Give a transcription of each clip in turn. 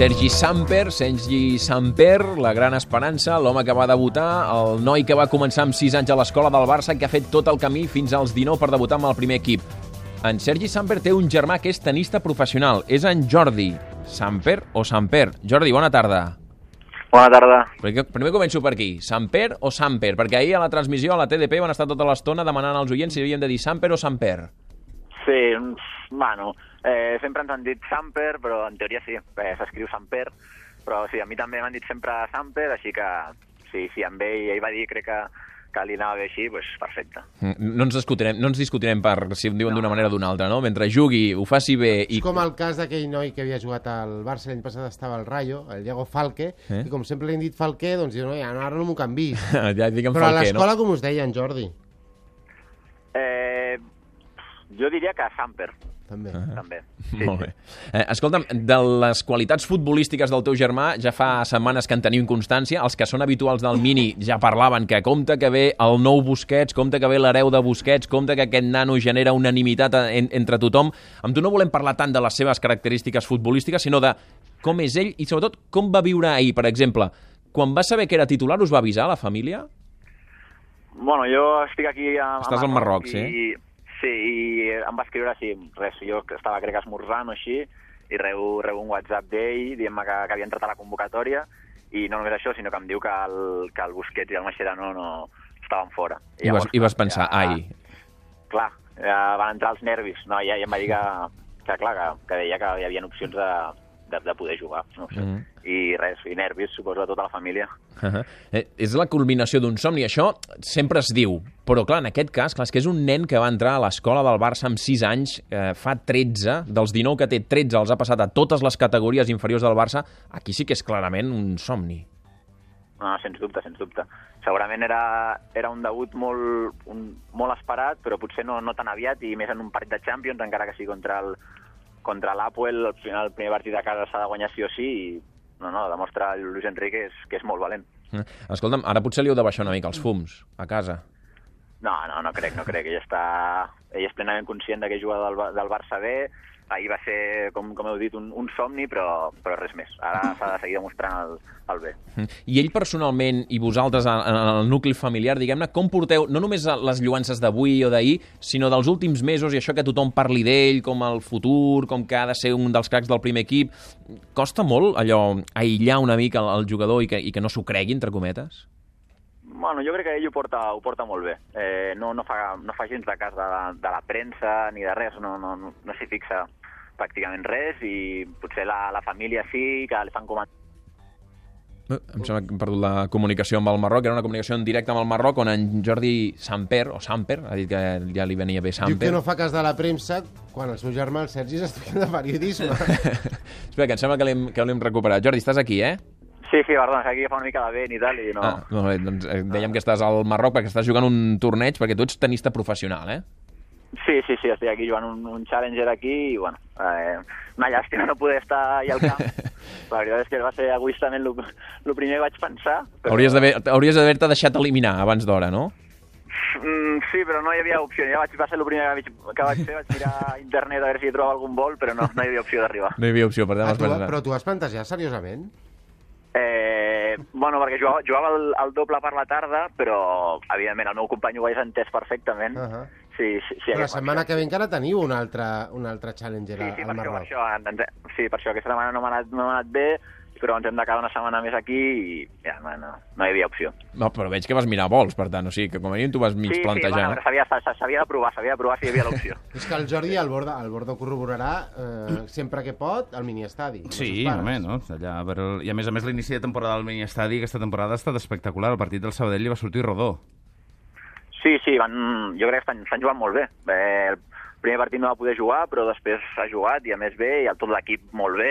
Sergi Samper, Sergi Samper, la gran esperança, l'home que va debutar, el noi que va començar amb 6 anys a l'escola del Barça, que ha fet tot el camí fins als 19 per debutar amb el primer equip. En Sergi Samper té un germà que és tenista professional, és en Jordi. Samper o Samper? Jordi, bona tarda. Bona tarda. Primer, primer començo per aquí. Samper o Samper? Perquè ahir a la transmissió a la TDP van estar tota l'estona demanant als oients si havien de dir Samper o Samper. Sí, bueno, eh, sempre ens han dit Samper, però en teoria sí, eh, s'escriu Samper, però sí, a mi també m'han dit sempre Samper, així que sí, sí, amb ell, ell va dir, crec que, que li anava bé així, doncs perfecte. No ens discutirem, no ens discutirem per si em diuen d'una manera o d'una altra, no? Mentre jugui, ho faci bé i... És com el cas d'aquell noi que havia jugat al Barça l'any passat estava al Rayo, el Diego Falque, Eh? i com sempre li han dit Falque, doncs diu, no, ja, ara no m'ho canvis. ja Però a Falquer, no? l'escola com us deien, Jordi? Eh, jo diria que Samper, També. Ah. també. Sí, Molt bé. Eh, escolta'm, de les qualitats futbolístiques del teu germà ja fa setmanes que en teniu constància. Els que són habituals del Mini ja parlaven que compte que ve el nou Busquets, compte que ve l'hereu de Busquets, compte que aquest nano genera unanimitat en, entre tothom. Amb tu no volem parlar tant de les seves característiques futbolístiques, sinó de com és ell i sobretot com va viure ahir, per exemple. Quan va saber que era titular, us va avisar la família? Bueno, jo estic aquí a, a Estàs al Marroc, i, sí? Sí, i em va escriure així, res, jo estava crec esmorzant o així, i rebo, rebo un WhatsApp d'ell dient-me que, que havia entrat a la convocatòria, i no només això, sinó que em diu que el, que el Busquets i el Mascherano no estaven fora. I, vas, i vas pensar, ja, ai, Clar, ja van entrar els nervis, no? I ja, ja em va dir que, que clar, que, que deia que hi havia opcions de, de, de poder jugar, no sé. Mhm. I res, i nervis, suposo, de tota la família. Uh -huh. eh, és la culminació d'un somni. Això sempre es diu, però clar, en aquest cas, clar, és que és un nen que va entrar a l'escola del Barça amb 6 anys, eh, fa 13, dels 19 que té, 13 els ha passat a totes les categories inferiors del Barça. Aquí sí que és clarament un somni. No, sens dubte, sens dubte. Segurament era, era un debut molt, un, molt esperat, però potser no, no tan aviat, i més en un partit de Champions, encara que sigui contra el contra l'Apoel, al final el primer partit de casa s'ha de guanyar sí o sí, i no, no, demostra Luis Enrique que és, que és molt valent. Eh, Escolta'm, ara potser li heu de baixar una mica els fums, a casa. No, no, no crec, no crec. Ell, està, ell és plenament conscient de que juga del, del Barça bé, ahir va ser, com, com heu dit, un, un somni, però, però res més. Ara s'ha de seguir demostrant el, el bé. Mm. I ell personalment i vosaltres en en el nucli familiar, diguem-ne, com porteu no només les lluances d'avui o d'ahir, sinó dels últims mesos i això que tothom parli d'ell com el futur, com que ha de ser un dels cracs del primer equip. Costa molt allò aïllar una mica el, el jugador i que, i que no s'ho cregui, entre cometes? Bueno, jo crec que ell ho porta, ho porta molt bé. Eh, no, no, fa, no fa gens de cas de la, de la premsa ni de res, no, no, no, no s'hi fixa pràcticament res i potser la, la família sí, que li fan comentar Eh, Em sembla que hem perdut la comunicació amb el Marroc, era una comunicació en directe amb el Marroc on en Jordi Samper, o Samper, ha dit que ja li venia bé Diu Samper. que no fa cas de la premsa quan el seu germà, el Sergi, és estudiant de periodisme. Espera, que em sembla que l'hem que l'hem recuperat. Jordi, estàs aquí, eh? Sí, sí, perdona, que aquí fa una mica de vent i tal, i no... Ah, molt bé, doncs eh, dèiem que estàs al Marroc perquè estàs jugant un torneig, perquè tu ets tenista professional, eh? Sí, sí, sí, estic aquí jugant un, un Challenger aquí i, bueno, eh, una llàstima no poder estar allà al camp. La veritat és que va ser egoistament el, primer que vaig pensar. Però... Hauries d'haver- Hauries d'haver-te deixat eliminar abans d'hora, no? Mm, sí, però no hi havia opció. Ja vaig, va ser el primer que vaig, que vaig fer, vaig mirar a internet a veure si hi trobava algun vol, però no, no hi havia opció d'arribar. No hi havia opció, per tant Ah, tu, però tu has plantejat seriosament? Eh, bueno, perquè jugava, jugava el, el doble per la tarda, però, evidentment, el meu company ho hagués entès perfectament. Uh -huh. Sí, sí, sí, Però la setmana que ve encara teniu un altre, un altre Challenger Sí, sí, al això, Marroc. això, sí, per això aquesta setmana no m'ha anat, no anat bé, però ens hem de quedar una setmana més aquí i ja, no, no, no hi havia opció. No, però veig que vas mirar vols, per tant, o sigui, que com a mínim tu vas mig sí, sí, plantejar. bueno, s'havia de provar, s'havia de provar si hi havia l'opció. És que el Jordi, el Borda, el Borda corroborarà eh, sempre que pot al miniestadi. Sí, home, no? Allà, el- I a més a més l'inici de temporada del mini-estadi aquesta temporada ha estat espectacular. El partit del Sabadell li va sortir rodó. Sí, sí, van, jo crec que estan, estan jugant molt bé. bé. El primer partit no va poder jugar, però després ha jugat i a més bé, i el, tot l'equip molt bé,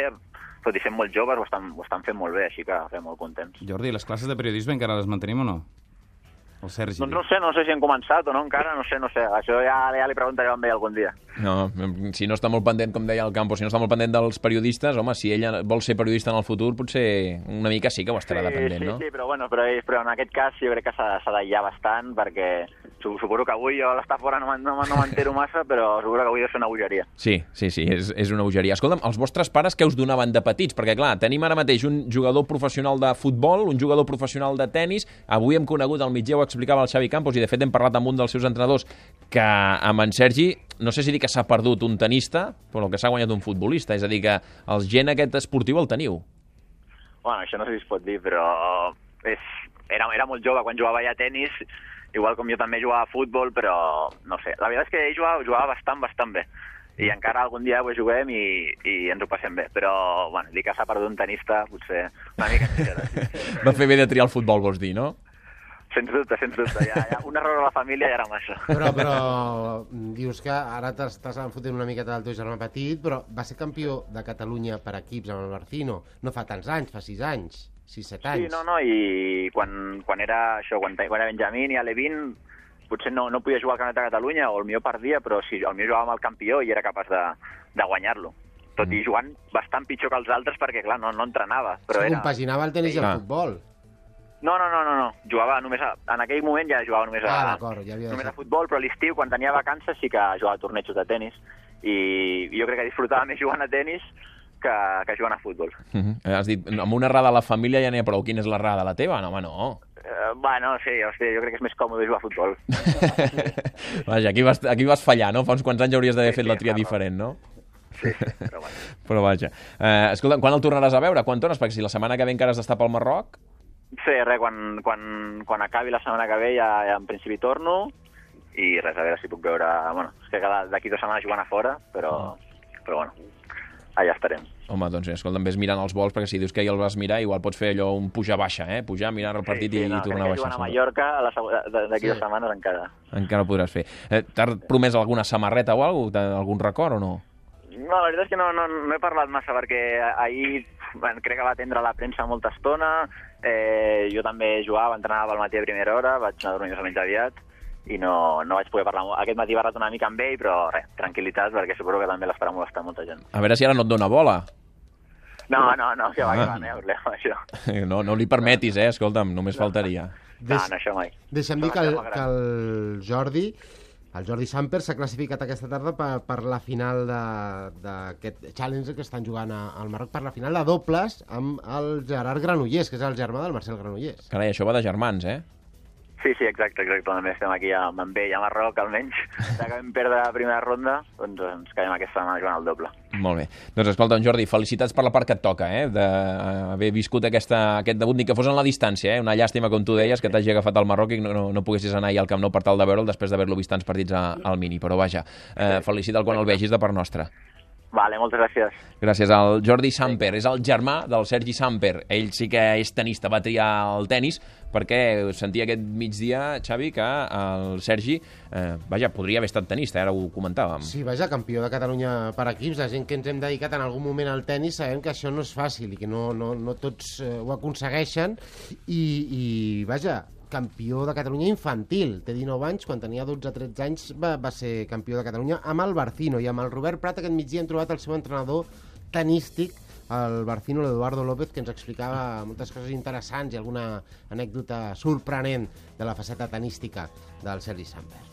tot i sent molt joves ho estan, ho estan fent molt bé, així que estem molt contents. Jordi, les classes de periodisme encara les mantenim o no? El Sergi. Doncs no sé, no sé si han començat o no encara, no sé, no sé. Això ja, ja li preguntaré a ell algun dia. No, si no està molt pendent, com deia el Campo, si no està molt pendent dels periodistes, home, si ella vol ser periodista en el futur, potser una mica sí que ho estarà sí, dependent, sí, no? Sí, però, bueno, però, però en aquest cas jo crec que s'ha d'aïllar bastant perquè su- suposo que avui jo l'estar fora no, no, no m'entero massa, però suposo que avui ser una bogeria. Sí, sí, sí, és, és una bogeria. Escolta'm, els vostres pares què us donaven de petits? Perquè, clar, tenim ara mateix un jugador professional de futbol, un jugador professional de tennis, avui hem conegut, al mitjà explicava el Xavi Campos, i de fet hem parlat amb un dels seus entrenadors, que amb en Sergi, no sé si dir que s'ha perdut un tenista, però que s'ha guanyat un futbolista, és a dir, que el gen aquest esportiu el teniu. Bueno, això no sé si es pot dir, però és, era, era molt jove quan jugava ja a tennis, igual com jo també jugava a futbol, però no sé. La veritat és que ell jugava, jugava bastant, bastant bé. I encara algun dia ho juguem i, i ens ho passem bé. Però, bueno, dir que s'ha perdut un tenista, potser una mica. Va fer bé de triar el futbol, vols dir, no? Sens dubte, sens dubte. Ja, ja, un error a la família ja era massa. Però, però mm, dius que ara t'estàs enfotent una miqueta del teu germà petit, però va ser campió de Catalunya per equips amb el Barcino. No fa tants anys, fa sis anys, sis, set anys. Sí, no, no, i quan, quan era això, quan, quan era Benjamín i Alevín, potser no, no podia jugar al Campionat de Catalunya, o el millor perdia, però sí, el millor jugava amb el campió i era capaç de, de guanyar-lo. Tot i jugant bastant pitjor que els altres perquè, clar, no, no entrenava. Però Sí, era... compaginava el tenis i el futbol. No, no, no, no, no. Jugava només a... En aquell moment ja jugava només a, Ah, d'acord, ja havia només a futbol, però a l'estiu, quan tenia vacances, sí que jugava a tornejos de tennis i jo crec que disfrutava més jugant a tennis que, que jugant a futbol. Uh -huh. Has dit, amb una errada a la família ja n'hi ha prou. Quina és l'errada? La teva? No, home, no. Eh, bueno, sí, hòstia, jo crec que és més còmode jugar a futbol. Vaja, aquí vas, aquí vas fallar, no? Fa uns quants anys hauries d'haver Sí, fet la sí, tria clar. diferent, no? Però bueno. Però vaja. Eh, escolta, quan el tornaràs a veure? Quan tornes? Perquè si la setmana que ve encara has d'estar pel Marroc... Sí, res, quan, quan, quan acabi la setmana que ve ja, ja en principi torno i res, a veure si puc veure... Bueno, és que cada- d'aquí dues setmanes jugant a fora, però, però bueno, allà estarem. Home, doncs, escolta, vés mirant els vols, perquè si dius que ahir el vas mirar, igual pots fer allò un pujar-baixa, eh? Pujar, mirar el partit i, no, i tornar a baixar. jugant a. Mallorca d'aquí Sí. dues setmanes encara. Encara ho podràs fer. Eh, T'ha promès alguna samarreta o alguna cosa? Algun record o no? No, la veritat és que no, no, no he parlat massa perquè ahir bueno, crec que va atendre la premsa molta estona, eh, jo també jugava, entrenava al matí a primera hora, vaig anar a dormir més o menys aviat i no, no vaig poder parlar molt. Aquest matí he parlat una mica amb ell, però res, tranquil·litat, perquè suposo que també l'espera molestar molta gent. A veure si ara no et dona bola. No, no, no, que va, que Ah. va, no hi ha problema, això. No, no li permetis, eh? Escolta'm, només faltaria. No, Deix- no, això mai. Deixa'm dir que el, que el Jordi el Jordi Samper s'ha classificat aquesta tarda per, per la final d'aquest Challenger que estan jugant a, al Marroc, per la final de dobles amb el Gerard Granollers, que és el germà del Marcel Granollers. Carai, això va de germans, eh? Sí, sí, exacte, exacte. També estem aquí amb, amb ell, a Marroc, almenys. Ja que vam perdre la primera ronda, doncs ens quedem aquesta setmana jugant al doble. Molt bé. Doncs escolta, en Jordi, felicitats per la part que et toca, eh? D'haver viscut aquesta, aquest debut, ni que fos en la distància, eh? Una llàstima, com tu deies, que t'hagi agafat al Marroc i no, no, no poguessis anar ahir al Camp Nou per tal de veure'l després d'haver-lo vist tants partits a, al Mini. Però vaja, eh, felicita'l quan el vegis de part nostra. Vale, moltes gràcies. Gràcies al Jordi Samper. És el germà del Sergi Samper. Ell sí que és tenista, va triar el tennis perquè sentia aquest migdia, Xavi, que el Sergi, eh, vaja, podria haver estat tenista, ara ho comentàvem. Sí, vaja, campió de Catalunya per equips, la gent que ens hem dedicat en algun moment al tennis sabem que això no és fàcil i que no, no, no tots eh, ho aconsegueixen i, i vaja, campió de Catalunya infantil, té 19 anys, quan tenia 12-13 anys va, va ser campió de Catalunya amb el Barcino i amb el Robert Prat aquest migdia hem trobat el seu entrenador tenístic el Barcino, l'Eduardo López, que ens explicava moltes coses interessants i alguna anècdota sorprenent de la faceta tenística del Sergi Samper.